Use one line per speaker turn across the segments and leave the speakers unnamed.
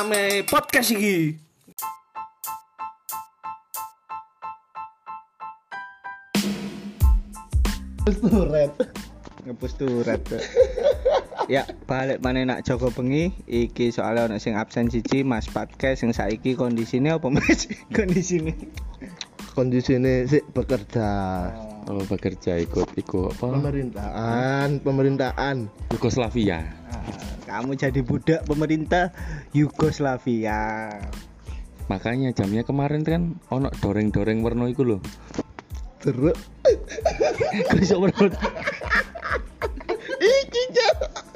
Rame podcast iki. Turet.
Ngepus turet. ya, balik mana nak Joko Bengi iki soalnya ono sing absen siji Mas podcast sing saiki kondisine apa Mas? kondisine.
Kondisi ini sih bekerja.
Oh, bekerja ikut ikut apa?
Pemerintahan, pemerintahan.
Yugoslavia.
Kamu jadi budak pemerintah Yugoslavia.
Makanya jamnya kemarin kan ono doreng-doreng warna iku lho.
Terus.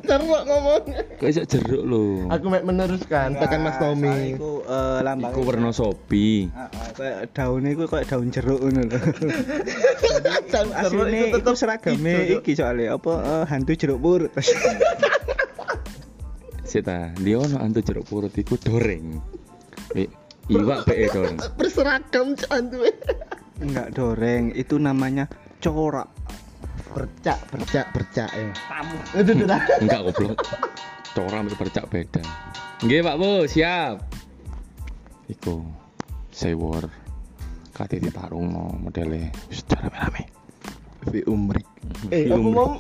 Terus ngomong.
Kok iso jeruk lho.
Aku mek meneruskan tekan Mas Tommy.
Iku uh, lambang
Iku warna sopi.
kayak daunnya iku kayak daun jeruk ngono lho.
Daun jeruk
Asline
itu tetep
seragame
Cuk.
iki soalnya apa eh, hantu jeruk purut.
Sita, dia ono antu jeruk purut iku doreng. Iwak pe doreng.
Berseragam cantu.
Enggak doreng, itu namanya corak.
Bercak, bercak, bercak ya.
Tamu.
Itu tuh dah.
Enggak goblok. Cora ambil percak beda. Nggih, Pak Bu, siap. Iku sewor kate ditarung no modele secara rame
Vi Umrik. Eh,
Vi
apa
Umrik.
mau?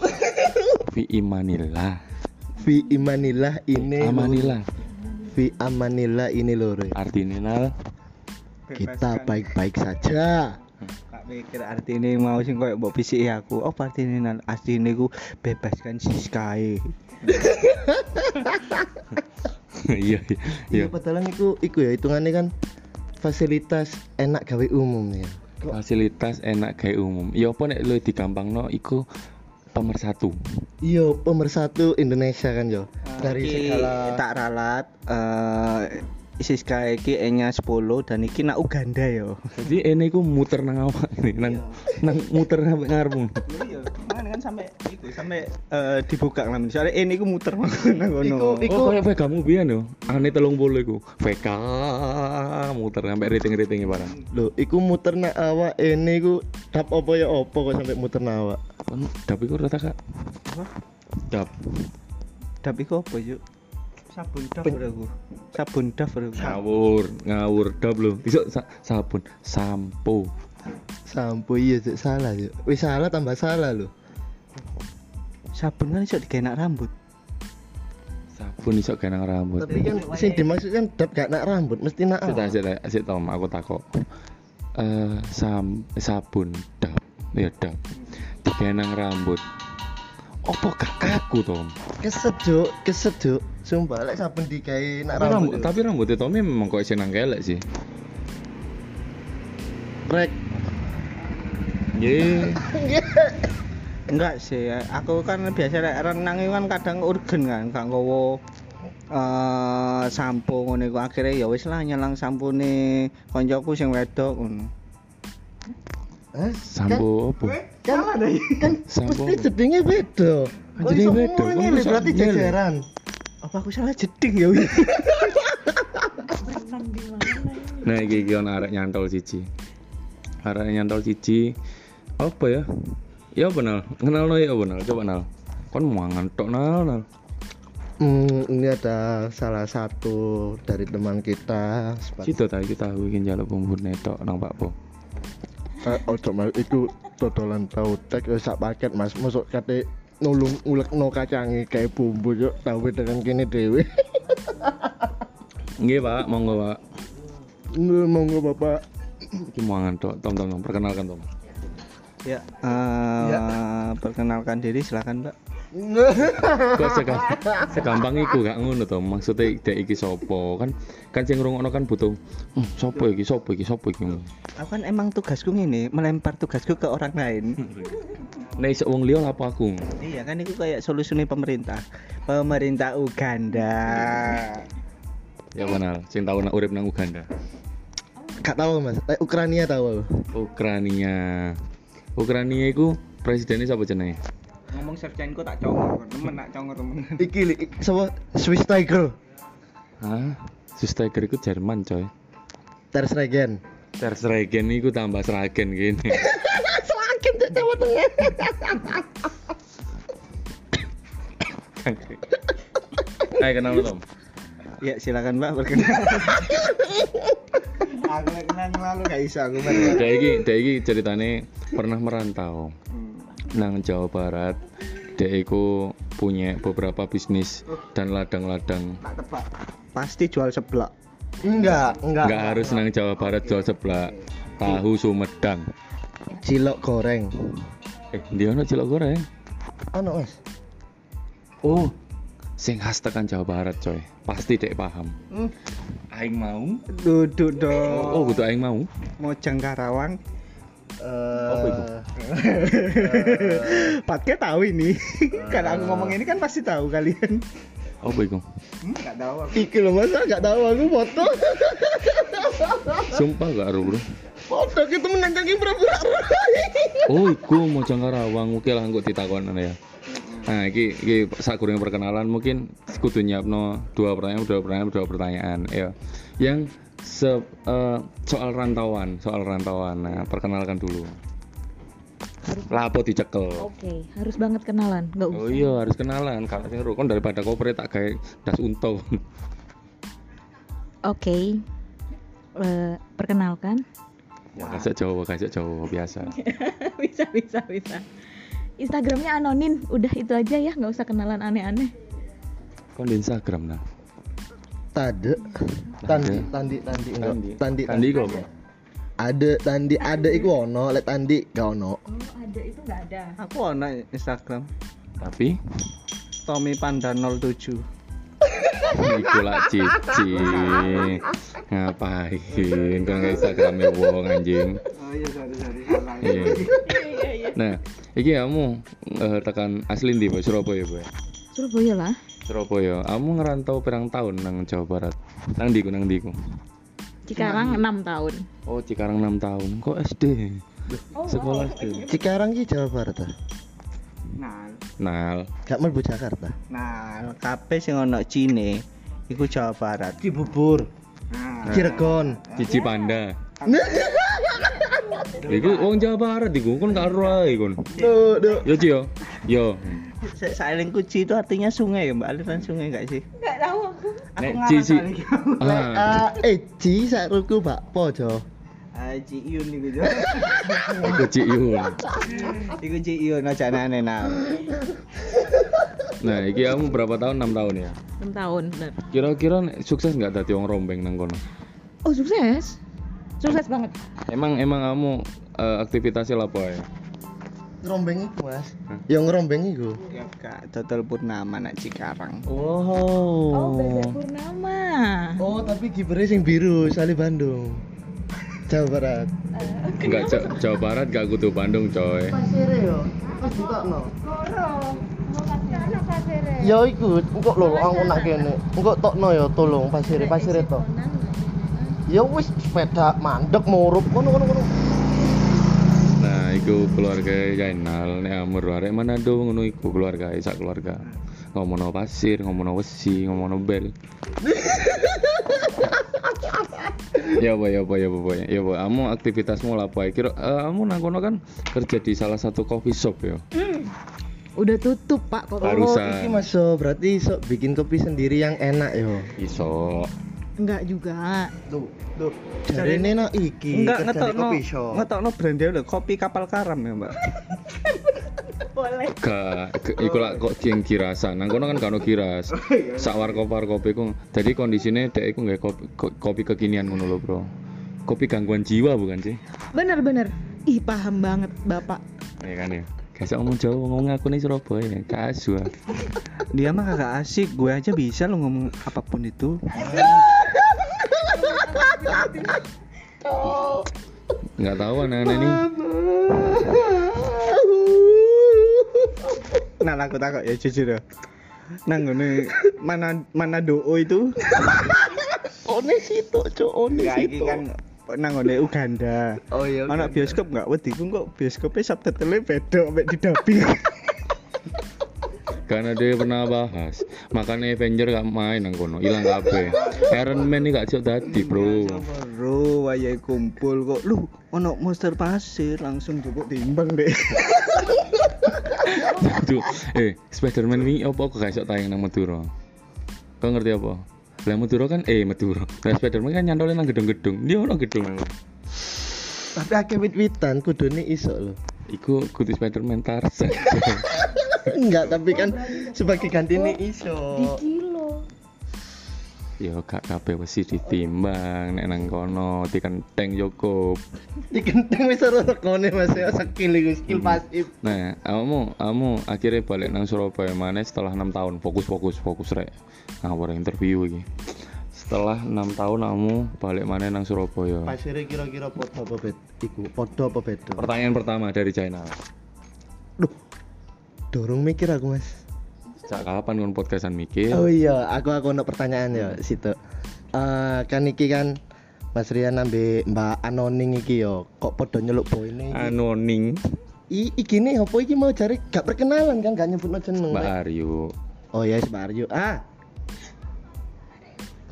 Vi Imanillah.
Vi Imanillah ini.
Amanillah.
Vi Amanillah ini loh. Re.
Artinya nal
Kita baik-baik saja.
Mikir artine mau sing koyo mbok bisiki aku. Oh artine nan asline ku bebaskan Siskae.
iya iya iya
Iya, padahal iku iku ya hitungannya kan fasilitas enak gawe umum ya.
fasilitas enak kayak umum ya apa nek lu digampangno iku pemersatu
Iya, pemersatu Indonesia kan yo. Dari
Iki
segala
tak ralat eh Siskae iki enya 10 dan iki nak Uganda yo.
jadi ini iku muter nang awak ini nang nang muter sampai ngarepmu
Iya, makanya kan sampai iku sampai eh, dibuka lah. Soalnya ini iku muter nang ngono.
Iku-
Oh, kayak VK mu biyen yo. Ane 30 iku. VK muter sampai rating-ratingnya barang.
Loh, iku muter nak awak ini ku tap opo ya opo kok sampai muter nak awak.
Kon dap iku rata Kak.
Apa?
Dap.
Dap iku apa yuk? Sabun daf aku. Sabun daf aku.
Ngawur, ngawur dap lho. Iso sa- sabun, sampo.
Sampo iya Cuk, salah yuk. Wis salah tambah salah loh.
Sabun kan iso digenak rambut.
Sabun iso kenang rambut.
Tapi kan sing dimaksud kan dap gak nak rambut, mesti nak
Sita,
awak.
sita, sita, Tom, aku takok. Eh, sam, sabun, dap, ya dap. Dikenang rambut. Opo gak kaku, Tom?
Keset Juk. Sumpah lek sabun digawe nak
Tapi
rambut.
rambut, tapi rambutnya Tommy memang kok senang kelek sih.
rek.
Ye,
Enggak sih, aku kan biasa lek renang itu kan kadang urgen kan, gak ngowo eh sampo iku akhirnya ya wis lah nyelang sampune koncoku sing wedok ngono.
Sampo opo?
Kan kan
Sampo.
mesti jedenge beda.
Kan jedenge
Oh,
beda,
iso
kok
ngene,
iso
berarti jajaran.
Apa aku salah jeding ya?
Nah, iki iki ono arek nyantol siji. Arek nyantol siji. Apa ya? Ya benar. Kenalno ya benar. Coba nal. Kon mangan tok nal nal.
Hmm, ini ada salah satu dari teman kita.
Situ tadi kita tahu iki njaluk bumbu netok nang Pak Po.
Eh, ojo mas, itu totolan tahu tek wis sak paket mas, masuk kate nulung ulek no kacangi kayak bumbu yuk tahu dengan kini dewe.
Nggih, Pak. Monggo, Pak.
Nggak monggo bapak.
Iki mangan tok. Tom, tom, tom. Perkenalkan, Tom.
ya, eh perkenalkan diri silakan, Mbak.
Kok sega, segampang iku gak ngono to. Maksudnya dek iki sopo kan kan sing ngrungokno kan butuh hmm, sopo iki sopo iki sopo iki.
Aku kan emang tugasku ini melempar tugasku ke orang lain.
Nek iso wong liya apa aku?
iya kan itu kayak solusinya pemerintah. Pemerintah Uganda.
Ya benar, sing tau nak urip nang Uganda.
Gak tahu mas, eh, Ukraina tahu.
Ukraina. Ukraina iku presidennya siapa jenenge?
Ngomong Shevchenko tak congor, temen tak congor temen.
Iki li, sama Swiss Tiger,
Hah? Sustager iku Jerman, coy.
Ter Stegen.
Ter Stegen iku tambah Sragen gini.
Selakin tuh Jawa Tengah.
Hai kenal Tom.
Ya silakan Mbak perkenalkan. aku kenal lalu gak bisa aku Mbak.
Dek iki, dek iki ceritane pernah merantau nang Jawa Barat. Dek iku punya beberapa bisnis dan ladang-ladang.
Pasti jual seblak.
Enggak, enggak.
Enggak harus nang Jawa Barat jual seblak. Tahu Sumedang.
Cilok goreng.
Eh, dia ono cilok goreng.
Ano mas?
Oh, sing khas tekan Jawa Barat, coy. Pasti dek paham.
Hmm.
Aing mau.
Duduk dong.
Oh, kudu aing mau.
Mojang Karawang.
Apa itu?
Patke tahu ini. Karena aku ngomong ini kan pasti tahu kalian.
Apa iku?
Hmm, gak tahu aku.
Iki loh mas, gak tahu aku foto.
Sumpah gak aru, Bro.
Foto kita menangkangi pura-pura.
Oh, iku Mojang Karawang oke lah engko ditakon ya. Nah, iki iki sakurang perkenalan mungkin kudu nyiapno dua pertanyaan, dua pertanyaan, dua pertanyaan ya. Yang se eh, soal rantauan, soal rantauan. Nah, perkenalkan dulu. Lapo dicekel.
Oke, harus banget kenalan, nggak usah.
Oh iya, harus kenalan. Kalau sing rukun daripada kopre tak kayak das unta.
Oke, Eh, perkenalkan.
Ya, kasih Jawa, kasih Jawa biasa.
bisa, bisa, bisa. Instagramnya anonim, udah itu aja ya, nggak usah kenalan aneh-aneh.
Kon di Instagram nah.
Tade. Tandi, tandi, tandi, enggak. Tandi,
Tandi kok.
Ada tandi, ada iku ono, lek tandi gak ono.
Oh, ada itu nggak ada.
Aku ono Instagram.
Tapi
Tommy Panda 07.
Iku lah cici Ngapain? Kan nggak Instagramnya wong anjing?
Oh iya, sorry, sorry.
Iya.
Iya, iya.
Nah Iki kamu eh, tekan asli di Surabaya Boy
Surabaya lah.
Surabaya. Kamu ngerantau pirang tahun nang Jawa Barat? Nang diku nang diku
Cikarang 6 tahun.
Oh Cikarang 6 tahun. Kok SD Sekolah SD
Cikarang ki Jawa Barat ah.
Nah,
Nal
Gak mlebu Jakarta.
nah, kabeh sing ono Cine iku Jawa Barat.
Cibubur,
Nah,
Cirebon.
Cici Panda Iku wong Jawa Barat iku kon karo ae kon
Duh, duh.
Yo Ci yo Yo
Sa- Sailing Kuci itu artinya sungai ya, Mbak? Aliran sungai enggak sih?
Nggak tahu aku.
Nek
ngarang.
Lek
Ah
ah, eh Ci sakruku bakpo jo.
Ah, Ciiyun iku jo.
Iku Yun
Iku Ciiyun aja aneh nah.
Nah, iki kamu berapa tahun? 6 tahun ya?
6 tahun, bener.
Kira-kira sukses nggak dadi wong rombeng nang kono?
Oh, sukses. Sukses banget.
Emang emang kamu eh, aktivitasnya apa ya?
Ngerombeng iku, Mas.
Hah?
Ya ngerombeng iku.
Ya Kak, total purnama nak Cikarang.
Oh,
Oh.
Purnama.
Oh, tapi kipernya sing biru, Sali Bandung. Jawa Barat.
Enggak Ja- Jawa Barat gak kudu Bandung, coy.
Pasire yo. Pas ditokno. Ya iku, engko lho aku nak kene. Engko tokno ya tolong pasire, pasire to. Ya wis sepeda mandek murup ngono ngono ngono.
Nah, iku keluarga Jainal nek amur arek Manado ngono iku keluarga sak keluarga. Ngomongno pasir, ngomongno wesi, ngomongno bel. ya apa ya apa ya apa ya ya apa kamu aktivitasmu lah apa kira eh, kamu nang kono kan kerja di salah satu coffee shop ya
Udah tutup, Pak. Kok
Oh,
Barusan.
iki Mas, so, berarti sok bikin kopi sendiri yang enak yo.
iso
enggak juga.
Tuh, tuh. Jadi ini nak iki
Enggak
kerja di
ngetokno.
kopi shop.
Ngetokno brandnya lho, kopi kapal karam ya, Mbak.
Boleh.
Gak, ke- iku lah kok yang kirasan. Nang kono kan gak ono kiras. Sak warkop warkop iku. Jadi kondisinya dek iku nggak kopi, ko- kopi kekinian ngono lho, Bro. Kopi gangguan jiwa bukan sih?
Bener, bener. Ih, paham banget, Bapak.
Ya kan ya. Kasih ngomong Jawa, ngomong aku nih Surabaya, kasu.
Dia mah kagak asik, gue aja bisa lo ngomong apa pun itu.
Nggak tahu anak-anak ini.
Nah, aku takut ya jujur ya. Nang ngene mana mana doo itu
one situ cok one
Ya iki kan nang ngene Uganda.
oh iya
Anak bioskop enggak wedi ku kok bioskopnya subtitle beda mek di dubbing.
Karena dia pernah bahas, makanya Avenger gak main nang kono, hilang kabeh. Iron Man ini gak cocok tadi, bro.
Bro, wayahe kumpul kok. Lu ono monster pasir langsung jebuk timbang deh.
Tuh, eh, Spider-Man ini apa kok gak iso tayang nang Madura? Kau ngerti apa? Lah Madura kan eh Madura. Lah Spider-Man kan nyantolin nang gedung-gedung. Dia ono gedung nang.
tapi akeh wit-witan kudune iso lho
Iku kudu Spider-Man Tarzan.
enggak tapi kan sebagai gantinya iso
Di kilo.
Yo gak kabeh wis ditimbang nek nang kono dikenteng cukup.
dikenteng wis ora tekone Mas ya skill iku skill pasif
Nah, kamu kamu akhirnya balik nang Surabaya mana setelah enam tahun fokus fokus fokus rek ngawur interview iki. Setelah enam tahun kamu balik mana nang Surabaya.
pasire kira-kira podo apa bet iku podo apa beda
Pertanyaan pertama dari China.
Duh, dorong mikir aku mas.
Sejak kapan kon podcastan mikir?
Oh iya, aku aku ono pertanyaan ya situ. Eh kan iki kan Mas Rian nambe Mbak Anoning iki yo, kok podo nyeluk boy ini?
Anoning
I, iki nih, apa iki mau cari gak perkenalan kan, gak nyebut jeneng.
Mbak. Aryu.
Oh iya, Mbak Aryu. Ah,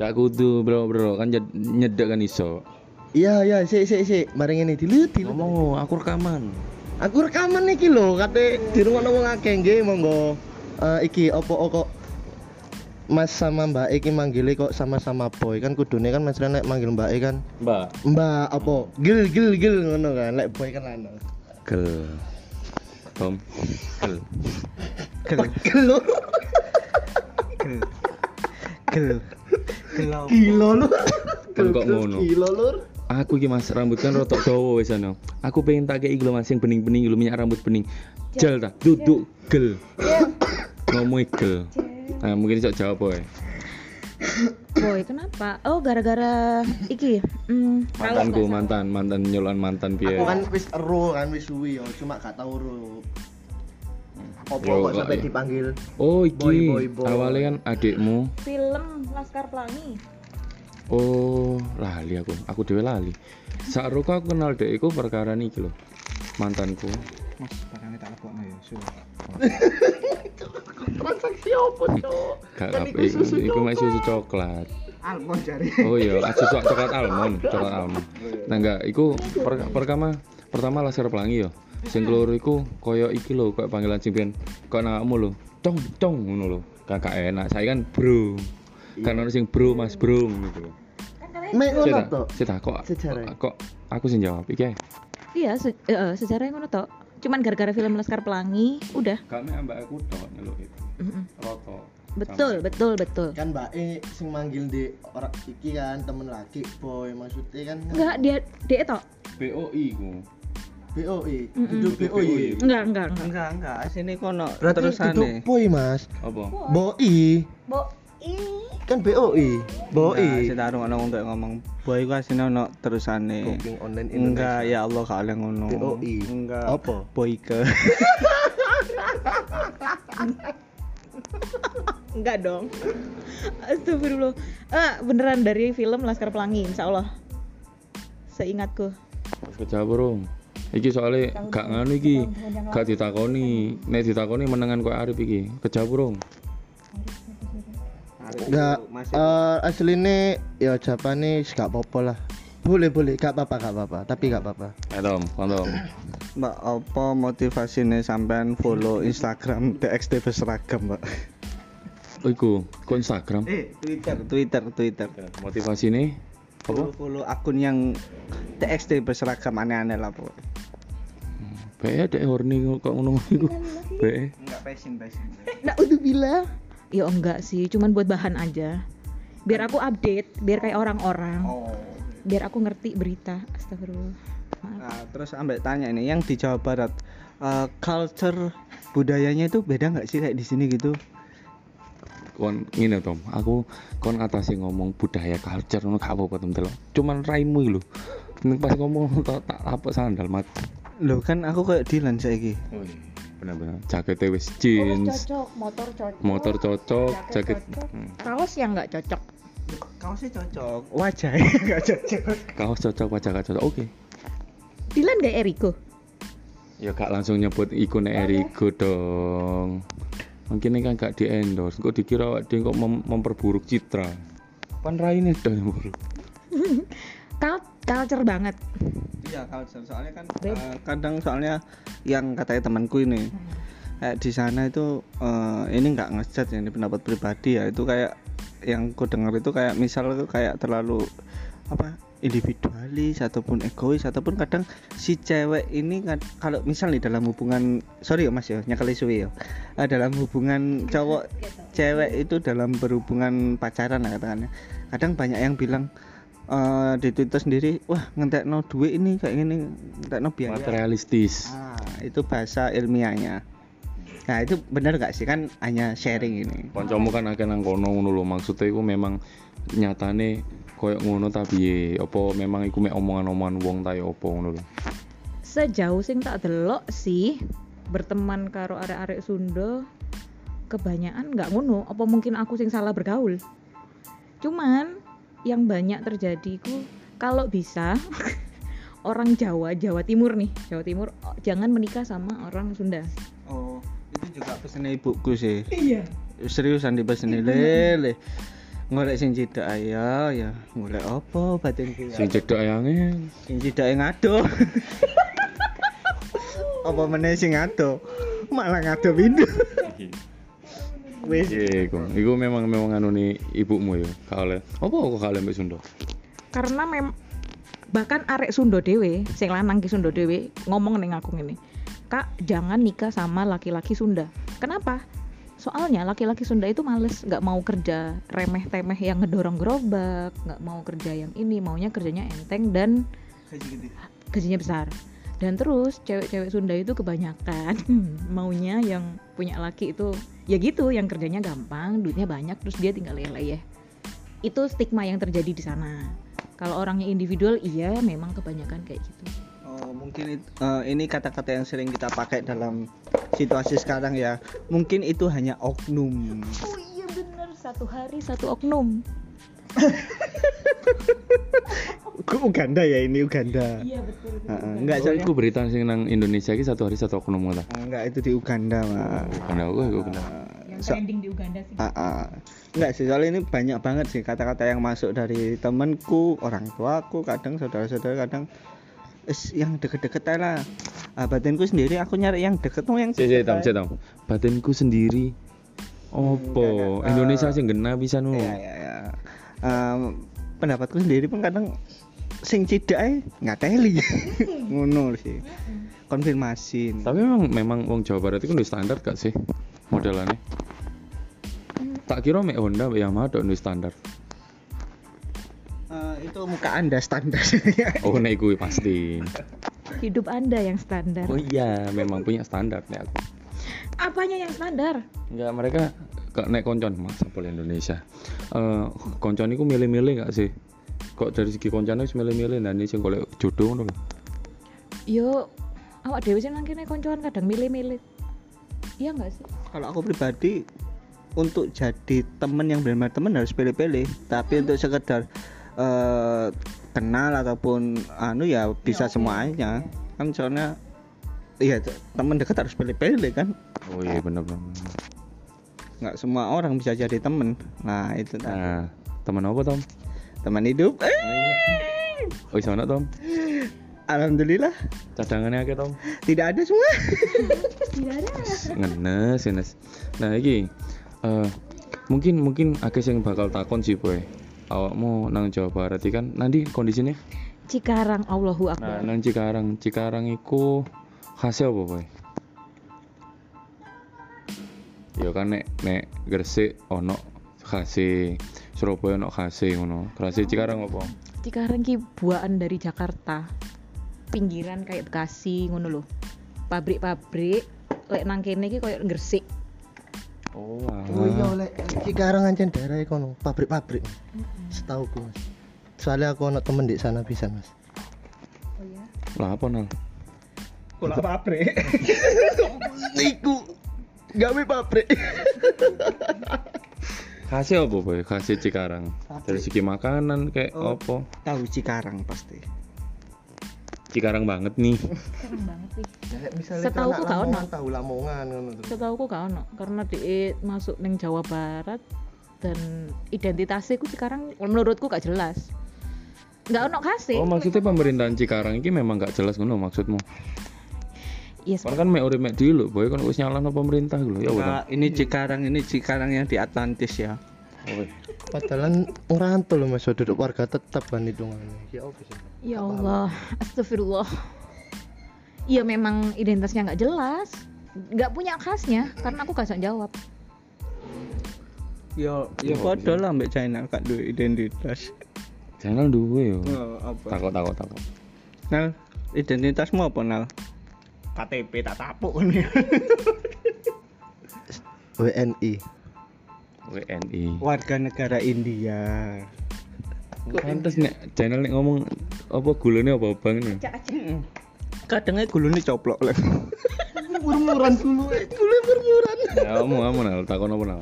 Gak kudu bro bro kan nyedek kan iso.
iya iya, sik sik sik, bareng ini dilut dilut.
Ngomong aku rekaman.
Aku rekaman iki lho, kate dirungokno wong akeh nggih, monggo. Eh iki opo kok Mas sama Mbak iki manggilnya kok sama-sama boy kan kudune kan Mas nek manggil Mbak E kan
Mbak.
Mbak apa? Gil gil gil ngono kan. Lek boy kan lanang.
Gel. Tom. Gel.
Gel
Gel lu.
gel. Gel. Gelo.
Gila lu.
Kan kok ngono?
Gila lur.
Aku iki Mas rambut kan rotok dawa wis ana. Aku pengen tak kei Mas sing bening-bening lho minyak rambut bening. Jel ta, duduk gel. Ngomong gel. Nah, mungkin iso jawab boy.
Boy, kenapa? Oh, gara-gara iki. Hmm,
Mantanku mantan, mantan nyolokan mantan piye.
Aku kan wis ero kan wis suwi yo, cuma gak tau ero.
Yo,
kok sampai
ya.
dipanggil?
Oh, iki.
Boy, boy, boy.
Awalnya kan adikmu.
film Laskar Pelangi.
Oh, lali aku. Aku dhewe lali. Sakroku aku kenal dek iku perkara niki lho. Mantanku.
Mas, barangnya tak lebokno ya.
Transaksi apa, Cok?
Gak
Kan
apa
iku
iku
susu
iku mek
coklat.
susu coklat.
Almond jare.
Oh iya, susu coklat almond, coklat almond. Nah enggak, iku per, pertama pertama laser pelangi yo. Sing keloro iku koyo iki lho, koyo panggilan sing ben koyo namamu lho. Cong cong ngono lho. Kakak enak. Saya kan bro. Kan ono sing bro Mas Bro gitu.
Mek ngono to.
sita kok
Sejarah.
kok aku sing jawab iki.
Iya, se eh, eh, sejarahnya ngono tok. Cuman gara-gara film Laskar Pelangi, udah.
Kami ambak aku tok nyeluk itu. Roto.
Betul, betul, betul.
Kan Mbak E sing manggil di orang iki kan temen laki boy maksudnya kan
Enggak, dia dia tok.
BOI ku.
BOI, duduk BOI.
Enggak, enggak, enggak.
Enggak, enggak. Sini kono
Berarti duduk
terusane.
boy mas,
Apa?
boi
Bo.
Kan BOI,
Nah,
boi.
sing taruh ono untuk ngomong boy ku asine ono terusane.
Booking online
Enggak,
Indonesia.
ya Allah gak oleh ngono.
BOI.
Enggak.
Apa?
Boyke.
Enggak dong. Astagfirullah. Ah, beneran dari film Laskar Pelangi, insya Allah. Seingatku.
Wis kejawab bro. Iki soalnya gak nganu iki, gak ditakoni. Nek ditakoni menengan kok Arif iki. Kejawab bro.
Enggak, eh aslinya ya jawabannya gak apa-apa lah. Boleh boleh, gak apa-apa gak apa-apa, tapi gak apa-apa.
Eh Tom, Tom.
Mbak, apa motivasinya sampean follow Instagram TXT berseragam, Mbak?
Oh iku, kok Instagram?
Eh, Twitter, Twitter, Twitter.
Motivasi
Follow,
apa?
follow akun yang TXT berseragam aneh-aneh lah, pokoknya.
Be dek horny kok ngono iku. Be.
Enggak passion, passion.
Nah, udah bilang. Ya enggak sih, cuman buat bahan aja. Biar aku update, biar kayak orang-orang.
Oh.
Biar aku ngerti berita. Astagfirullah. Maaf.
Nah, terus ambek tanya ini yang di Jawa Barat eh, culture budayanya itu beda nggak sih kayak di sini gitu?
Kon ngene Tom, aku kon atasi ngomong budaya culture ngono gak apa-apa Tom delok. Cuman raimu lho. Ning pas ngomong tak tak apa sandal mat.
Loh kan aku kayak Dilan saiki.
Oh iya. Benar-benar. Jaketnya wis jeans,
cocok, motor cocok.
motor cocok,
jaket
jaket.
cocok.
Hmm.
Kaos yang nggak cocok.
kaosnya cocok wajahnya nggak cocok
Kaos cocok, wajah gak cocok. Oke.
Dilan gak Eriko?
Ya gak langsung nyebut iku nek Erigo dong. Mungkin ini kan gak di endorse. Kok dikira dhewe kok mem- memperburuk citra. Pan yang buruk.
Cult- culture banget.
iya culture. Soalnya kan eh, kadang soalnya yang katanya temanku ini kayak di sana itu eh, ini nggak ngejat ya ini pendapat pribadi ya. Itu kayak yang ku dengar itu kayak misal itu kayak terlalu apa individualis ataupun egois ataupun kadang si cewek ini kad- kalau misal nih dalam hubungan sorry ya mas ya nyakali suwi ya. Eh, dalam hubungan cowok cewek itu dalam berhubungan pacaran lah katakannya. Kadang banyak yang bilang eh, di Twitter sendiri wah ngentek no duit ini kayak gini ngentek no biaya
Materialistis.
ah, itu bahasa ilmiahnya nah itu benar gak sih kan hanya sharing ini
Kancamu kan akeh nang kono ngono lho. Maksudnya iku memang nyatane koyo ngono ta piye? Apa memang iku mek omongan-omongan wong ta ya apa ngono lho.
Sejauh sing tak delok sih berteman karo arek-arek Sunda kebanyakan nggak ngono. Apa mungkin aku sing salah bergaul? Cuman yang banyak terjadi ku kalau bisa orang Jawa, Jawa Timur nih, Jawa Timur oh, jangan menikah sama orang Sunda.
oh itu juga pesannya ibuku sih.
Iya.
seriusan di pesan lele. Ngolek sing cidak ayo ya ngolek apa batinku ya?
Sing cedok ayange.
sing yang ngado. Apa meneh sing ngado? Malah ngado pindu wis
Iya, iku. Iku memang memang anu nih ibumu ya. Oleh. Apa kok oleh mbek Sunda?
Karena mem bahkan arek Sunda dewe, sing lanang ki Sunda dewe ngomong ning aku ngene. Kak, jangan nikah sama laki-laki Sunda. Kenapa? Soalnya laki-laki Sunda itu males, nggak mau kerja remeh-temeh yang ngedorong gerobak, nggak mau kerja yang ini, maunya kerjanya enteng dan gajinya besar. Dan terus cewek-cewek Sunda itu kebanyakan maunya yang punya laki itu ya gitu, yang kerjanya gampang, duitnya banyak, terus dia tinggal leleh ya. Itu stigma yang terjadi di sana. Kalau orangnya individual, iya memang kebanyakan kayak gitu.
Oh, mungkin it- eh, ini kata-kata yang sering kita pakai dalam situasi sekarang ya. Mungkin itu hanya oknum.
Oh iya bener, satu hari satu oknum.
Gue Uganda ya ini Uganda.
Iya betul.
Heeh, enggak
Oh,
soalnya
iku berita sing nang Indonesia iki satu hari satu oknum ngono.
enggak itu di Uganda, Mas.
Bukan aku iku bener.
Yang
So-
trending di Uganda sih.
Ah, ah. Enggak sih, soalnya ini banyak banget sih kata-kata yang masuk dari temanku, orang tuaku, kadang saudara-saudara, kadang es yang deket-deket lah. Ah, batinku sendiri aku nyari yang deket tuh yang
Cek tam cek tam. Batinku sendiri. Opo? Indonesia sing genah bisa nu.
Iya, iya, iya. Em, pendapatku sendiri pun kadang sing cidak ae ngateli. Ngono sih. Konfirmasi.
Tapi memang memang wong Jawa Barat itu udah standar gak sih modelannya? Tak kira mek Honda mek Yamaha udah standar.
Eh, itu muka Anda standar.
Oh nek kuwi pasti.
Hidup Anda yang standar.
Oh iya, memang punya standar nek aku.
Apanya yang standar?
Enggak mereka kok nek koncon Mas boleh Indonesia. Eh koncon iku milih-milih gak sih? Kok dari segi koncone wis milih-milih nah ini sing golek jodoh ngono.
Yo, awak dewe sih nang kene koncoan kadang milih-milih. Iya nggak sih?
Kalau aku pribadi untuk jadi temen yang benar-benar temen harus pilih-pilih. Tapi untuk sekedar eh, kenal ataupun anu ya bisa semuanya. Kan soalnya iya temen dekat harus pilih-pilih kan.
Oh iya bener bener.
Nggak semua orang bisa jadi temen. Nah itu tadi.
Nah, teman apa Tom?
teman hidup.
Oh iso ana Tom?
Alhamdulillah
Cadangannya akeh Tom?
tidak ada semua.
Tidak ada.
ngenes ngenes nah iki eh mungkin mungkin akeh sing bakal takon sih boy awakmu nang Jawa Barat iki kan nanti kondisinya
Cikarang Allahu
nah
Akbar.
nang Cikarang Cikarang iku khasnya apa boy ya kan nek nek Gresik ono khase Surabaya ono khase ngono khase Cikarang apa
Cikarang ki buaan dari Jakarta. Pinggiran kayak Bekasi ngono loh. Pabrik-pabrik lek nang kene ki koyo Gresik.
oh
Oh iya oleh Cikarang ancen daerah ono pabrik-pabrik. Setahu ku Mas. Soalnya aku ono temen di sana bisa Mas.
Oh ya.
lah apa nang
Kula pabrik.
Iku gawe pabrik.
Khasnya apa boy? Khasnya Cikarang. Dari segi makanan kayak
Oh.
apa?
Tahu Cikarang pasti.
Cikarang banget nih.
Keren banget sih.
misalnya
Setauku
anak
gak ono.
Tahu Lamongan ngono tuh.
Setauku gak ono karena di masuk neng Jawa Barat dan identitasnya ku sekarang menurutku gak jelas. Gak ono kasih.
Oh maksudnya pemerintahan Cikarang ini memang gak jelas ngono maksudmu?
Iya,
Kan kan mek urip mek dulu boy kan wis nyalano pemerintah lho ya
Nah,
udah.
ini Cikarang, ini Cikarang yang di Atlantis ya.
Padahal ngerantau loh mas, duduk warga tetap kan hitungannya. Ya apa sih?
Ya Allah, astagfirullah. Iya memang identitasnya nggak jelas, nggak punya khasnya karena aku gak jawab.
Yo, yo padha lah mbek China gak duwe identitas.
Channel duwe yo.
Oh, apa?
Takut takut takut.
Nal, identitasmu apa Nal? KTP tak tapuk ini.
WNI.
WNI.
Warga negara India.
Pantes nek channel nek ngomong apa gulane apa bang ini.
Kadangnya gulune coplok lah.
Murmuran dulu, dulu murmuran.
Ya kamu kamu nal takon apa nal?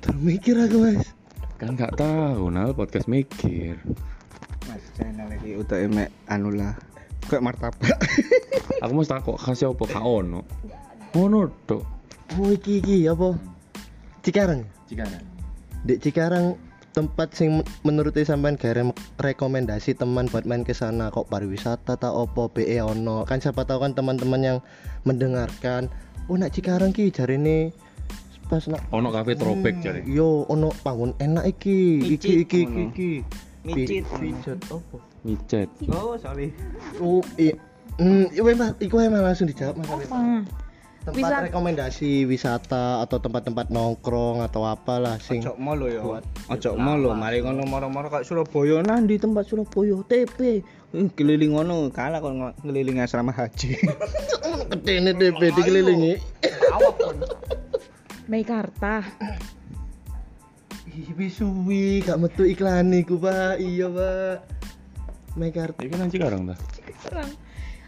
Termikir aku mas.
Kan gak tahu nal podcast mikir.
Mas channel iki utek mek anu lah. Kayak martabak.
Aku mesti takut khasnya apa gak ono. Ono tok.
Oh iki iki apa? Cikarang.
Cikarang.
Di Cikarang tempat sing menurut sampean gare rekomendasi teman buat main ke sana kok pariwisata tak opo BE ono kan siapa tahu kan teman-teman yang mendengarkan oh nak Cikarang ki jarine pas nak
Ono kafe tropik jare.
yo ono bangun enak iki iki
Micit
iki iki iki
Micit.
Pijat opo
Micet.
Oh, sorry.
oh iya Hmm, iku emang, iku emang langsung dijawab mas.
Apa?
Tempat
Wisata.
rekomendasi wisata atau tempat-tempat nongkrong atau apalah sing
Ojo molo ya. Ojo molo, mari ngono moro-moro kayak Surabaya nang di tempat Surabaya TP. Keliling ngono kalah kok ng- ngeliling asrama haji.
Ketene DP dikelilingi.
Meikarta.
Ih, suwi gak metu iklan iku, Pak. Iya, Pak. Mekarta.
Iki nang Cikarang ta?
Sekarang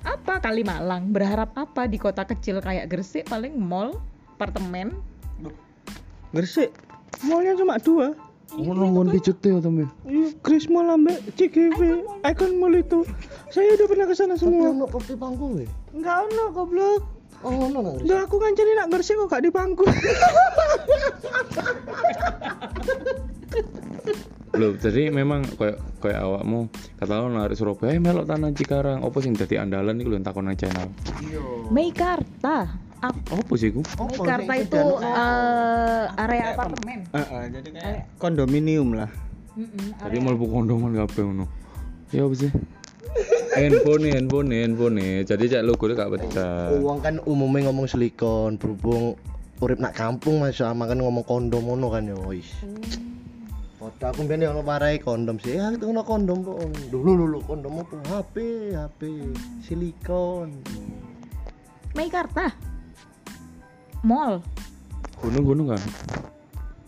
apa kali Malang? Berharap apa di kota kecil kayak Gresik paling mall, apartemen?
Gresik. Mallnya cuma dua.
Ngon pijet ya temen.
Iya, Chris Mall ambek CGV, Icon Mall itu. Saya udah pernah ke sana
Tapi
semua.
ono kopi pangku we.
Enggak ono goblok.
Oh, nang.
Udah aku ngancani nak Gresik kok gak di pangku.
Loh, jadi memang kayak kayak awakmu kata lo narik Surabaya eh, melok tanah Cikarang. Apa sing dadi andalan iku lho takon nang channel.
Meikarta. Ap
Apa sih iku?
Meikarta itu eh, area apartemen.
Heeh, jadi kayak kondominium lah.
Mm-mm,
Tadi mlebu kondoman kabeh ngono. Ya apa sih? Handphone handphone handphone jadi cek logo gak pecah
Uang kan umumnya ngomong silikon, berhubung urip nak kampung Mas, sama kan ngomong kondom ngono kan ya wis. Foto aku mbene ono parai kondom sih. Ya itu ono kondom kok. Dulu dulu kondom apa? HP, HP silikon.
Meikarta. Mall.
gunung gunung kan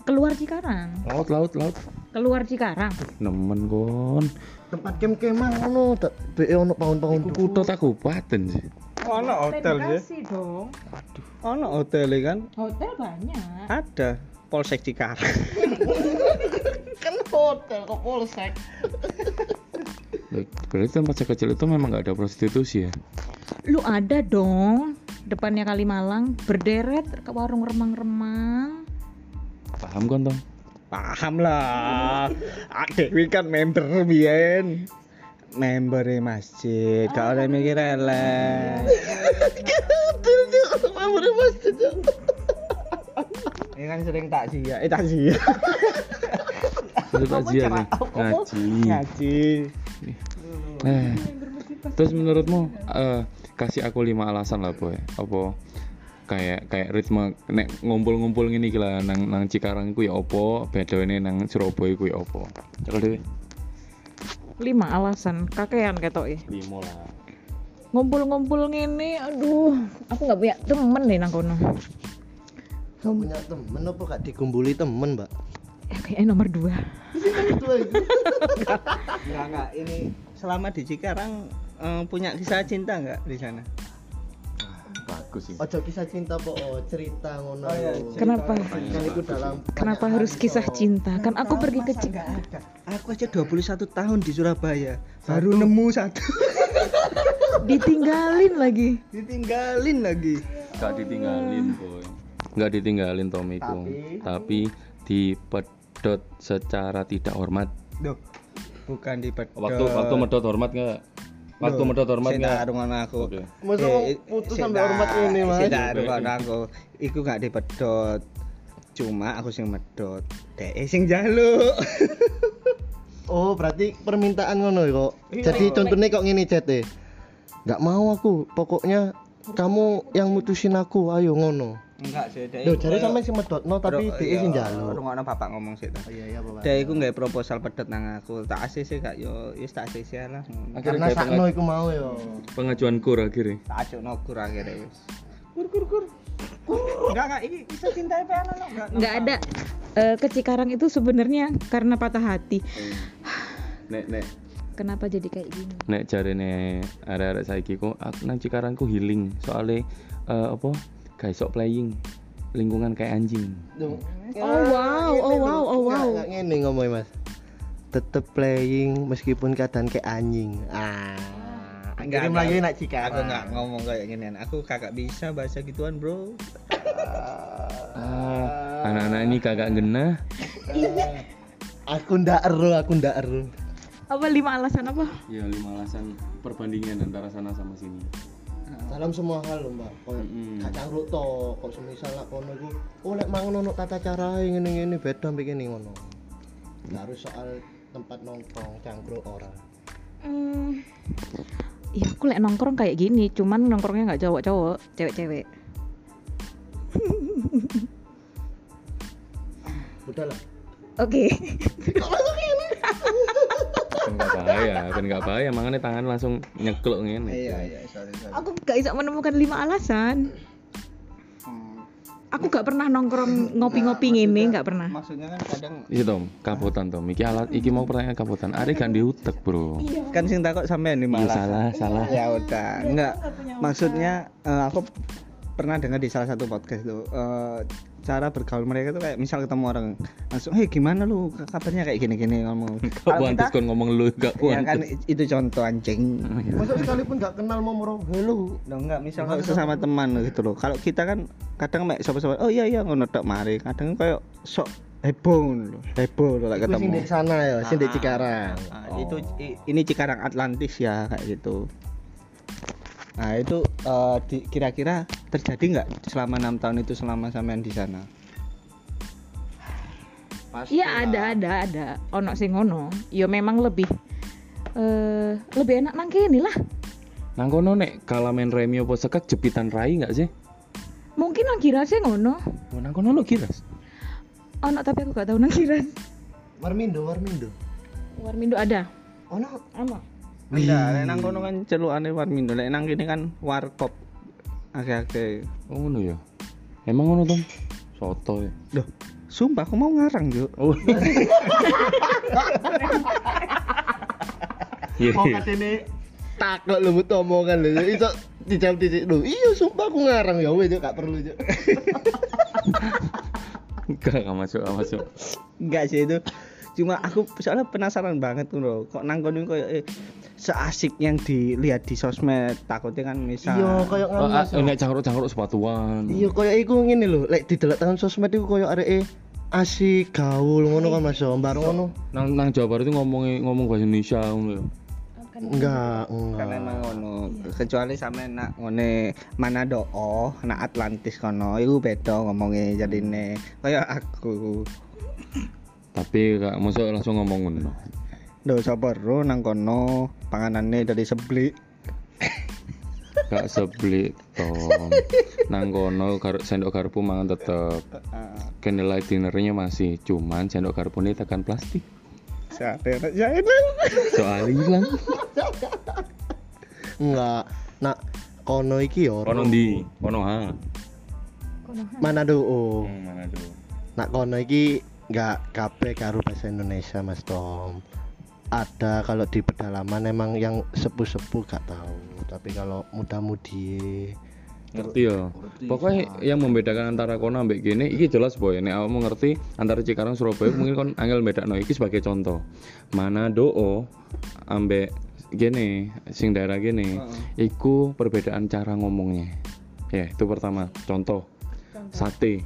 Keluar Cikarang.
laut laut laut
Keluar Cikarang.
nemen kon
Tempat kem-keman ngono, tak be ono pohon-pohon
iku kutha ta kabupaten sih
Ono hotel sih.
Bekasi dong.
Ono hotel ya kan?
Hotel banyak.
Ada. Polsek Cikarang.
kan hotel kok polsek.
Berarti tempat sekecil itu memang gak ada prostitusi ya
Lu ada dong. Depannya Kalimalang berderet ke warung remang-remang.
paham kan tong
Paham lah. Dewi kan member biyen. Member e masjid, gak oleh mikir elek. Ini kan sering takziah, eh takziah.
itu takziah nih ngaji
Ngaji.
eh terus menurutmu eh, kasih aku lima alasan lah boy apa kayak kayak ritme nek ngumpul-ngumpul ngene iki lah nang nang Cikarang ku ya apa bedane nang Surabaya ku ya apa cekal dhewe
Lima alasan kakean ketok ya.
lima lah
Ngumpul-ngumpul ngene, aduh, aku nggak punya temen nih nang kono.
Gak punya temen apa gak dikumpuli temen, Mbak?
Eh, kayaknya nomor dua.
Enggak enggak, ini selama di Cikarang eh, punya kisah cinta enggak di sana?
Sih
ojo kisah cinta po oh, cerita ngono
Oh, iya, cerita.
Kenapa?
Dalam
Kenapa harus kisah cinta? Kan aku pergi ke
ada? Aku aja 21 tahun di Surabaya. Baru nemu satu.
ditinggalin lagi.
Ditinggalin lagi.
gak ditinggalin boy gak ditinggalin Tomiku
Tapi-
tapi dipedot secara tidak hormat
Duh. Bukan di pedot.
waktu waktu medot hormat nggak
Duh,
medot hormat
sing tak rungono aku.
Masa
Eh, eh,
putus
sing
sampai hormat ini, Mas?
sing tak aku. Iku gak dipedot. Cuma aku sing medot. Dek sing jaluk.
Oh, berarti permintaan ngono ya, kok.
Iya.
Jadi contohnya kok ngini chat e. Enggak mau aku, pokoknya kamu yang mutusin aku, ayo ngono.
Enggak sih, Dek.
Jadi
koyo-
sampe sing medotno tapi dhek
iya,
sing njaluk.
Rungono bapak ngomong sih. ta.
iya iya, Bapak.
Dek iku nggak proposal pedot nang aku. Tak ACC gak yo wis tak ACC lah.
Akhirnya
Karena sakno iku mau yo.
pengajuan kur akhirnya
Tak acukno kur akhirnya wis. Kur kur kur. Enggak enggak ini bisa cinta apa anak enggak.
Nggak ada Eh, ke Cikarang itu sebenarnya karena patah hati.
nek nek
Kenapa jadi kayak gini?
nek jarene arek-arek saiki kok aku nang Cikarang ku healing soalnya eh, apa gak iso playing lingkungan kayak anjing
Duh.
Oh, wow, oh, wow, oh, wow.
Enggak ngene ngomong Mas. Tetep playing meskipun keadaan kayak anjing. Ah.
Enggak,
Kirim lagi nak Cika.
Aku enggak ngomong kayak ginian. Aku kagak bisa bahasa gituan, Bro.
ah anak-anak ini kagak genah
Aku ndak ero, aku ndak ero.
Apa lima alasan apa?
ya lima alasan perbandingan antara sana sama sini
Dalam semua hal loh, Mbak. Kok
Mm-mm.
kacang ruk to, kok semisal lak kono iku, oh lek mangono ono tata carae ngene-ngene beda mbek ngene ngono. Harus soal tempat nongkrong, cangkruk ora.
Hmm, ya aku lek nongkrong kayak gini, cuman nongkrongnya nggak cowok-cowok, cewek-cewek.
Udah lah.
Oke.
Kan gak bahaya kan gak bahaya makanya tangan langsung nyekluk ngene
Iya, iya, sorry, sorry.
Aku nggak bisa menemukan lima alasan.
Hmm.
Aku nggak pernah nongkrong ngopi-ngopi ngene, nggak pernah.
Maksudnya kan kadang
Iya Tom, kapotan Tom. Iki alat, iki mau pertanyaan kapotan. Ari gak diutek bro.
kan sing takut sampean di
Iya
malah.
salah, salah.
Ya udah, enggak. Maksudnya eh, aku pernah dengar di salah satu podcast tuh eh, cara bergaul mereka tuh kayak misal ketemu orang langsung, "Hei, gimana lu? Kabarnya kayak gini-gini ngomong."
Gak
Kalau kita-
kon ngomong lu gak
Ya kan itu contoh anjing.
Masa sekalipun nggak kenal mau moro hello.
Loh enggak, misal kalau sesama teman gitu loh. Kalau kita kan kadang mek sapa-sapa, oh iya iya ngono tok mari. Kadang kayak sok heboh lho. Heboh lho
sing
ketemu.
di sana ya, sing di Cikarang.
Ah, itu i- ini Cikarang Atlantis ya kayak gitu. Nah itu eh, di- kira-kira terjadi nggak selama enam tahun itu selama sampean di sana?
Iya ada ada ada. Ono sing ngono. Ya memang lebih eh lebih enak nang kene lah.
Nang kono nek kala main remi apa sekak jepitan rai gak sih?
Mungkin nang kira sih ngono.
Oh, nang kono lo kiras.
Ono tapi aku gak tahu nang kira.
Warmindo, Warmindo.
Warmindo ada.
Ono
Ono.
Enggak, lek nang kono kan celukane Warmindo, lek nang kene kan warkop. Akeh-akeh.
Oh ngono ya. Emang ngono Tom? Soto ya.
Loh, sumpah aku mau ngarang, Juk.
Oh. Iya. iya.
katene takut lu butuh omongan lho. Iso dijawab di lho. Iya sumpah aku ngarang ya wes gak perlu Cuk.
Gak gak masuk, gak masuk.
Enggak sih itu. Cuma aku soalnya penasaran banget tuh loh. Kok nang kono kayak eh, seasik yang dilihat di sosmed. Takutnya kan misal
Iya koyo
Oh,
ngono.
ah, nek cangkruk-cangkruk sepatuan.
Iya koyo iku ngene lho, lek didelok tangan sosmed iku koyo areke asik gaul ngono kan Mas Mbak ngono.
Nang nang Jawa Barat itu ngomong ngomong bahasa Indonesia ngono ya.
Enggak,
karena
enggak.
emang ngono kecuali sampe nak ngone Manado oh nak Atlantis kono iku beda ngomongnya jadine kayak aku
Tapi gak masuk langsung ngomong ngono.
Lho sapa ro nang kono panganane dari seblik
Gak seblik Tom. Nang kono gar, sendok garpu mangan tetep. Candlelight dinnernya masih, cuman sendok garpu ini tekan plastik.
Sate ya
Soal hilang.
Enggak. Nak kono iki yo.
Kono ndi? Kono ha.
Manado. Oh.
Hmm, mana dulu?
Nak kono iki enggak kabeh karo bahasa Indonesia Mas Tom. Ada kalau di pedalaman emang yang sepuh-sepuh gak tahu, tapi kalau muda-mudi
ngerti ya pokoknya yang membedakan antara kono ambek gini iki jelas boy. Nek kamu ngerti antara Cikarang Surabaya mungkin kon angel bedakno iki sebagai contoh. Mana doo ambek gini sing daerah gini iku perbedaan cara ngomongnya. Ya itu pertama. Contoh. Sate.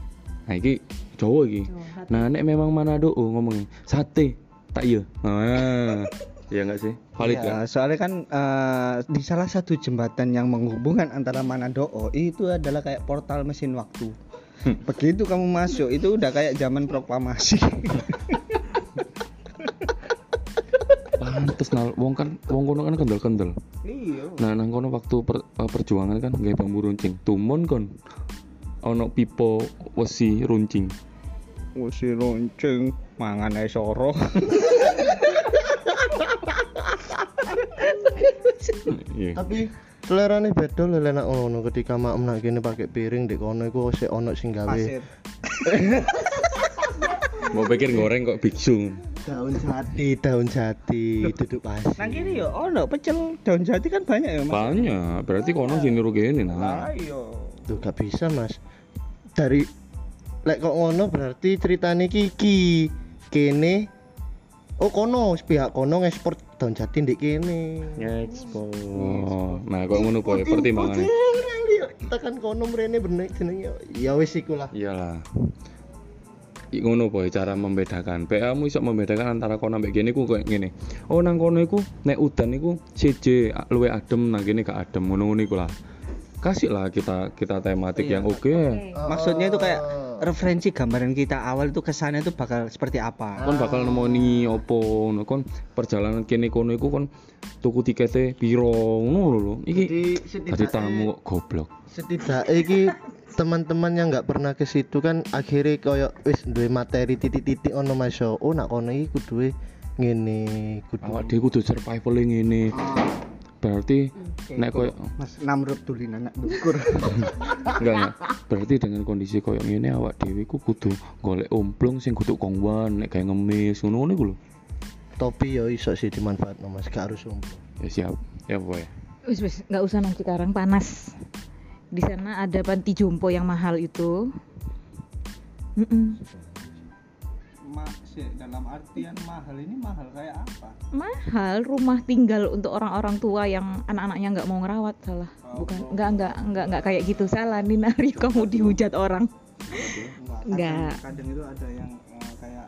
Nah iki Jawa iki. Nah nek memang mana doo ngomongnya sate tak iya nah Iya enggak sih? Valid kan?
Ya, soalnya kan eh, di salah satu jembatan yang menghubungkan antara Manado itu adalah kayak portal mesin waktu. Begitu kamu masuk itu udah kayak zaman proklamasi.
Pantes nal wong kan wong kono kan kendel-kendel.
iya.
Nah, nang kono waktu per- eh, perjuangan kan gawe bambu runcing. Tumon kon ono pipo wesi runcing.
Wisi lonceng mangan ae soro.
Iya.
Tapi selerane beda lho lek nak ngono ketika mak nak kene pakai piring di kono iku sik ono sing gawe.
Mau pikir goreng kok biksu.
daun jati, daun jati, duduk pasir.
Nang kiri yo ono pecel daun jati kan banyak ya, Mas.
Banyak, berarti kono sini niru gini nah.
Ayo.
Tuh gak bisa, Mas. Dari lek kok ngono berarti ceritane kiki kene Oh kono pihak kono ngekspor daun jati ndek kene.
Oh, nah kok ngono boy pertimbangannya.
Kita kan kono mrene bener jenenge ya wis iku lah.
Iyalah. Ngono boy cara membedakan. PA mu iso membedakan antara kono ambek gini ku kayak gini. Oh nang kono iku nek udan iku CJ luwe adem nang kene gak adem ngono-ngono iku lah. Kasih lah kita kita tematik yang oke.
Maksudnya itu kayak referensi gambaran kita awal itu kesannya itu bakal seperti apa?
Kon bakal nemoni opo ngono kon perjalanan kene kono iku kon tuku tikete piro ngono lho. Iki
Jadi
tadi tamu kok goblok.
setidaknya iki teman-teman yang nggak pernah ke situ kan akhirnya koyo wis duwe materi titik-titik ono Mas yo. Oh nak kono iki kudu ngene, kudu
Awak dhewe kudu survival ngene. Berarti nek koyo
Mas Namrud tulinan anak dukur.
enggak enggak. Berarti dengan kondisi koyo ngene awak dhewe ku kudu golek omplung sing kudu kongwan nek kayak ngemis ngono-ngono iku lho.
topi yo iso sih dimanfaatno Mas, gak harus umum.
Ya siap. Ya boy.
Wis wis nggak usah nang Cikarang panas. Di sana ada panti jompo yang mahal itu. Mm-mm.
Ma, sih, dalam artian mahal ini mahal kayak apa?
Mahal rumah tinggal untuk orang-orang tua yang anak-anaknya nggak mau ngerawat salah. Bukan nggak nggak nggak nggak kayak gitu salah Aryo kamu dihujat orang. Enggak.
Kadang, kadang itu ada yang eh, kayak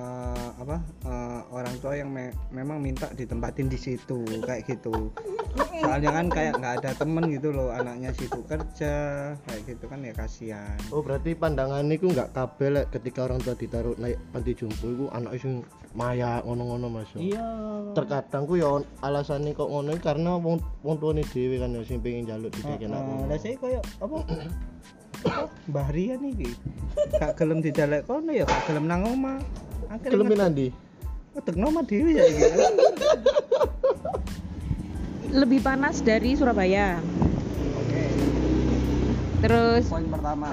eh, apa eh, orang tua yang me- memang minta ditempatin di situ kayak gitu. Soalnya kan kayak nggak ada temen gitu loh anaknya situ kerja kayak gitu kan ya kasihan.
Oh berarti pandangan niku nggak kabel ketika orang tua ditaruh naik panti jompo iku anak sing maya ngono-ngono Mas. yo.
Iya.
Terkadang ku yo alasannya kok ngono iki karena wong wong tuane dhewe kan yo sing pengen njaluk didekek nak
Nah, lah saya kayak apa? apa? Mbah Rian iki. Gak gelem dijalek kono ya gak gelem nang omah.
Kelemin andi.
ngedekno omah dhewe ya iki.
Lebih panas dari Surabaya.
Oke.
Terus
Poin pertama.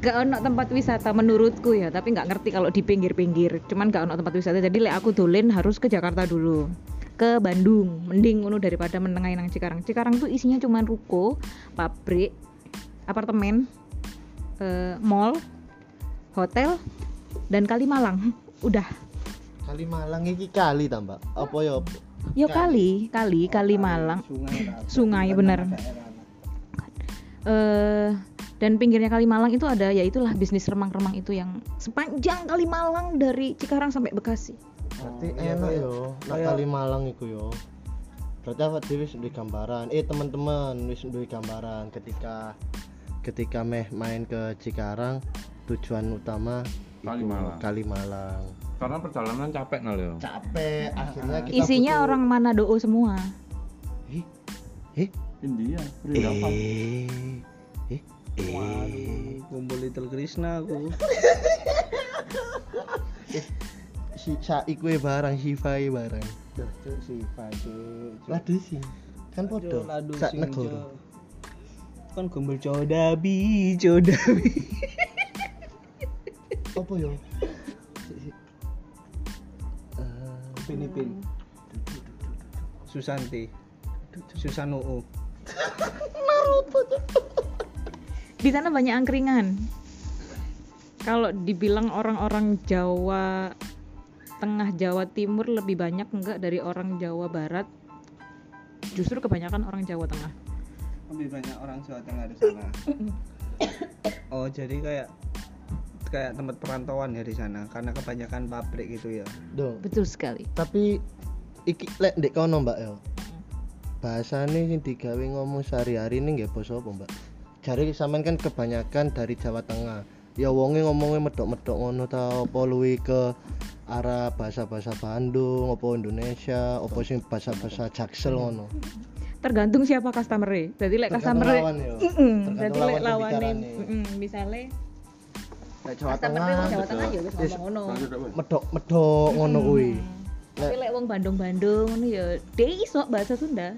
Gak ono tempat wisata menurutku ya tapi nggak ngerti kalau di pinggir-pinggir cuman gak ono tempat wisata jadi lek aku dolen harus ke Jakarta dulu ke Bandung mending ngono daripada menengahin nang Cikarang Cikarang tuh isinya cuman ruko pabrik apartemen eh, mall hotel dan Kalimalang udah
Kali Malang iki kali tambah. Apa yo?
yo kali kali Kalimalang
Sungai. Ra.
sungai bener eh dan pinggirnya Kalimalang itu ada ya itulah bisnis remang-remang itu yang sepanjang Kalimalang dari Cikarang sampai Bekasi
Berarti
Oh, iya,
enak
kayak-
yo. Kali Malang iku yo. Berarti awak dhewe wis duwe gambaran. Eh teman-teman wis duwe gambaran ketika ketika meh main ke Cikarang tujuan utama
Kalimalang.
Kalimalang.
Karena perjalanan capek nal ya.
Capek akhirnya kita
isinya
butuh-
orang Manado semua
Eh, eh,
India,
eh, eh, eh.
Waduh, kumpul Little Krishna aku.
Si Saik we barang, Shiva we barang.
Duh, cuk, Siva, cuk.
Ladu sih. Kan podo.
Ladu
Sak
sing,
negara.
cuk. Kan gombol codabi, codabi.
Apa si- Eh,
Pin Pin. Susanti. Susanuu.
di sana banyak angkringan kalau dibilang orang-orang Jawa Tengah Jawa Timur lebih banyak enggak dari orang Jawa Barat justru kebanyakan orang Jawa Tengah
lebih banyak orang Jawa Tengah di sana oh jadi kayak kayak tempat perantauan ya di sana karena kebanyakan pabrik gitu ya
Dong.
betul sekali
Tapi iki lek ndek kono Mbak El. Bahasane sing digawe ngomong sehari-hari ini nggih basa apa, Mbak? Jare sampean kan kebanyakan dari Jawa Tengah. Ya wonge ngomongnya medok-medok ngono ta apa luwi ke arah bahasa-bahasa Bandung, apa Indonesia, apa sing bahasa-bahasa Jaksel ngono.
tergantung siapa customer jadi lek
Tergantung
customer
lawan ya. Lawan
lek lawane misalnya
Lek Jawa Tengah
Jawa Tengah ya wis ngomong ngono
medok-medok ngono kuwi.
tapi lek wong Bandung-Bandung ngono ya dia iso bahasa Sunda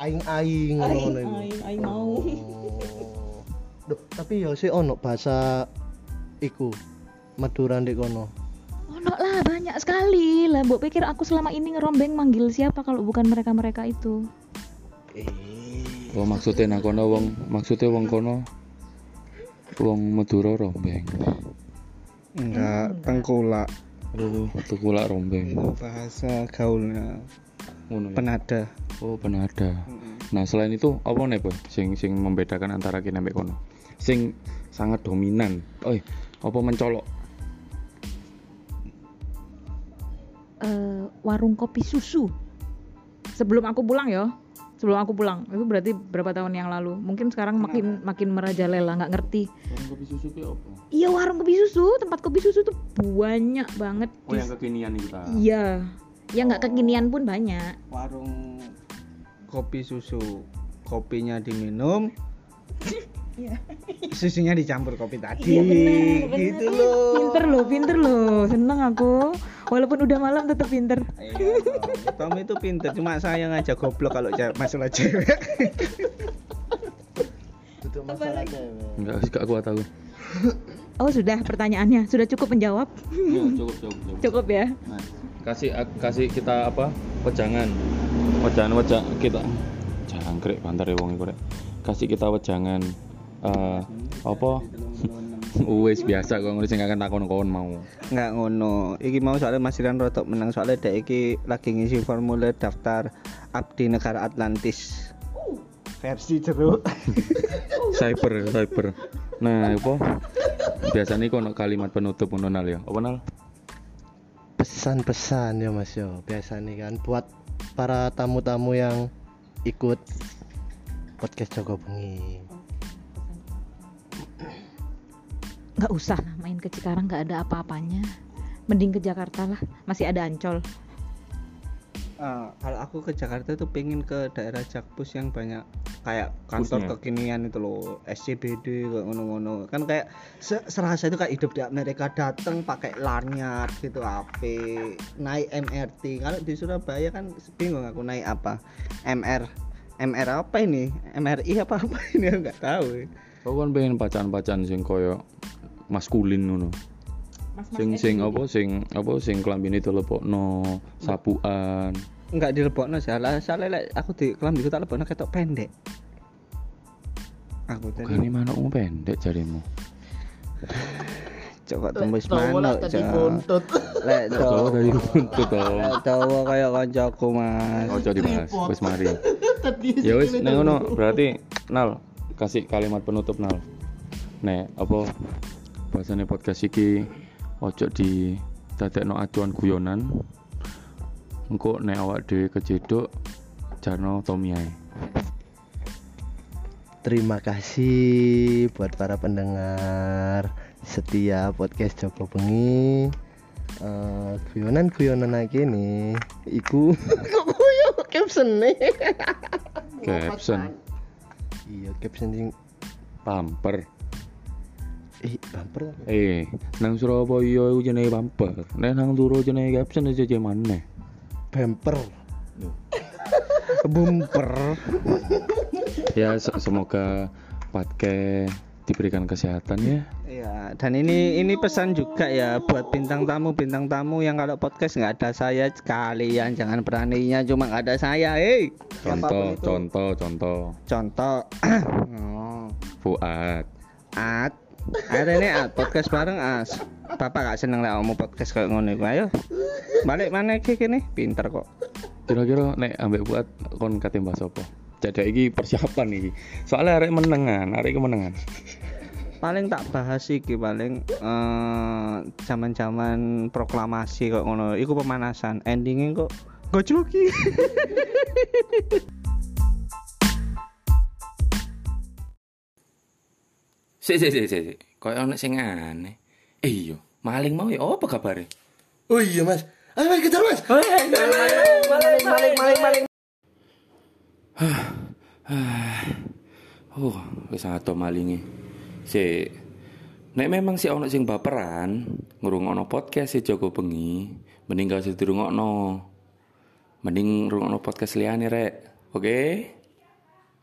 Aing-aing ngono iku.
aing aing mau
Oh. Duh, tapi ya sih ono bahasa iku Madura ndek kono.
ono lah banyak sekali lah mbok pikir aku selama ini ngerombeng manggil siapa kalau bukan mereka-mereka itu
Eh.
Oh maksudnya nang kono wong maksudnya wong kono wong Madura rombeng.
Enggak tengkulak
Oh, tukula rombeng.
itu bahasa gaulnya
Ngono ya.
penada
Oh, penada. Nah, selain itu apa nih, Boy? Sing sing membedakan antara kene mbek kono. Sing sangat dominan. Oh, apa mencolok?
Eh, warung kopi susu sebelum aku pulang ya sebelum aku pulang. Itu berarti berapa tahun yang lalu? Mungkin sekarang makin makin merajalela nggak ngerti.
Warung kopi susu apa?
iya warung kopi susu. Tempat kopi susu tuh banyak banget.
Oh, yang kekinian kita.
iya. Yang nggak kekinian pun banyak.
Warung kopi susu. Kopinya diminum susunya dicampur kopi tadi
Iya benar, benar.
gitu loh
pinter loh pinter loh seneng aku walaupun udah malam tetap pinter
Iya, Tom itu pinter cuma saya ngajak goblok kalau masalah cewek
masalah cewek.
Enggak sih, gak kuat aku.
oh sudah pertanyaannya sudah cukup menjawab
Ya, cukup, cukup, cukup.
cukup ya
Nah, kasih kasih kita apa? Wejangan. Wejangan wejang kita. Jangkrik bantar ya wong iku rek. Kasih kita wejangan eh apa? Wes biasa kok ngono sing akan takon kon mau.
nggak ngono iki mau soalnya Mas Iran rotok menang soalnya dek iki lagi ngisi formulir daftar abdi negara Atlantis versi jeruk
cyber cyber nah apa biasanya kono kalimat penutup ngono nal ya apa nal
Pesan-pesan ya Mas yo. Biasa nih kan buat para tamu-tamu yang ikut podcast Joko Bengi.
Nggak usah lah main ke Cikarang nggak ada apa-apanya. Mending ke Jakarta lah masih ada Ancol.
Ah, kalau aku ke Jakarta tuh pengen ke daerah Jakpus yang banyak kayak kantor
Pusnya.
kekinian itu loh SCBD kayak ngono-ngono. Kan kayak se- serasa itu kayak hidup di Amerika datang pakai lanyard gitu HP naik MRT kalau di Surabaya kan bingung aku naik apa. MR MR apa ini? MRI apa apa ini? Aku nggak tahu.
Kau kan pengen pacan-pacan sing koyo maskulin ngono. Sing sing apa sing apa sing klambine telepokno sapuan.
Nggak dilebokno salah salah lek aku di kelambiku tak lebokno ketok pendek. Aku tadi
manuk pendek jarimu.
Coba tembus manuk Cok.
buntut.
lek
Tahu
cowok
dari buntut dong
cowok kayak kancaku mas.
Ojo dibahas wis mari. Ya wis
tuh.
ngono berarti nal kasih kalimat penutup nal. Nek apa bahasane podcast iki ojo di dadekno acuan guyonan engko nek awak dhewe kejedok jarno Tommy ae
Terima kasih buat para pendengar setia podcast Joko Bengi. Eh, guyonan-guyonan lagi nih. Iku kok caption nih.
caption
Iya, caption sing
pamper
eh bumper
eh nang Surabaya iku jenenge pamper nek nang Turo jenenge caption aja maneh
Bumper.
bumper.
Ya se- semoga podcast diberikan kesehatan ya.
Ya dan ini ini pesan juga ya buat bintang tamu bintang tamu yang kalau podcast nggak ada saya sekalian jangan beraninya cuma nggak ada saya hei.
Contoh contoh contoh.
Contoh. Oh.
Fuad.
At Ayo ini at podcast bareng as. Bapak gak seneng lah mau podcast kayak ngono iku. Ayo. Balik mana iki kene? Pinter kok.
Kira-kira nek ambek buat kon kate mbah sapa? Jadi iki persiapan iki. Soalnya arek menengan, arek kemenangan.
Paling tak bahas iki paling eh zaman-zaman proklamasi kok ngono. Iku pemanasan. Endingnya kok gojloki.
Sik sik sik sik. Kayak ono sing aneh. Eh iya, maling mau ya apa kabare?
Oh iya mas, ayo mas kejar mas.
Oh, wis ato malinge. Sik. Nek memang si ono sing baperan, ngrungokno podcast si Joko Bengi, mending gak usah dirungokno. Mending ngrungokno podcast liyane rek. Oke?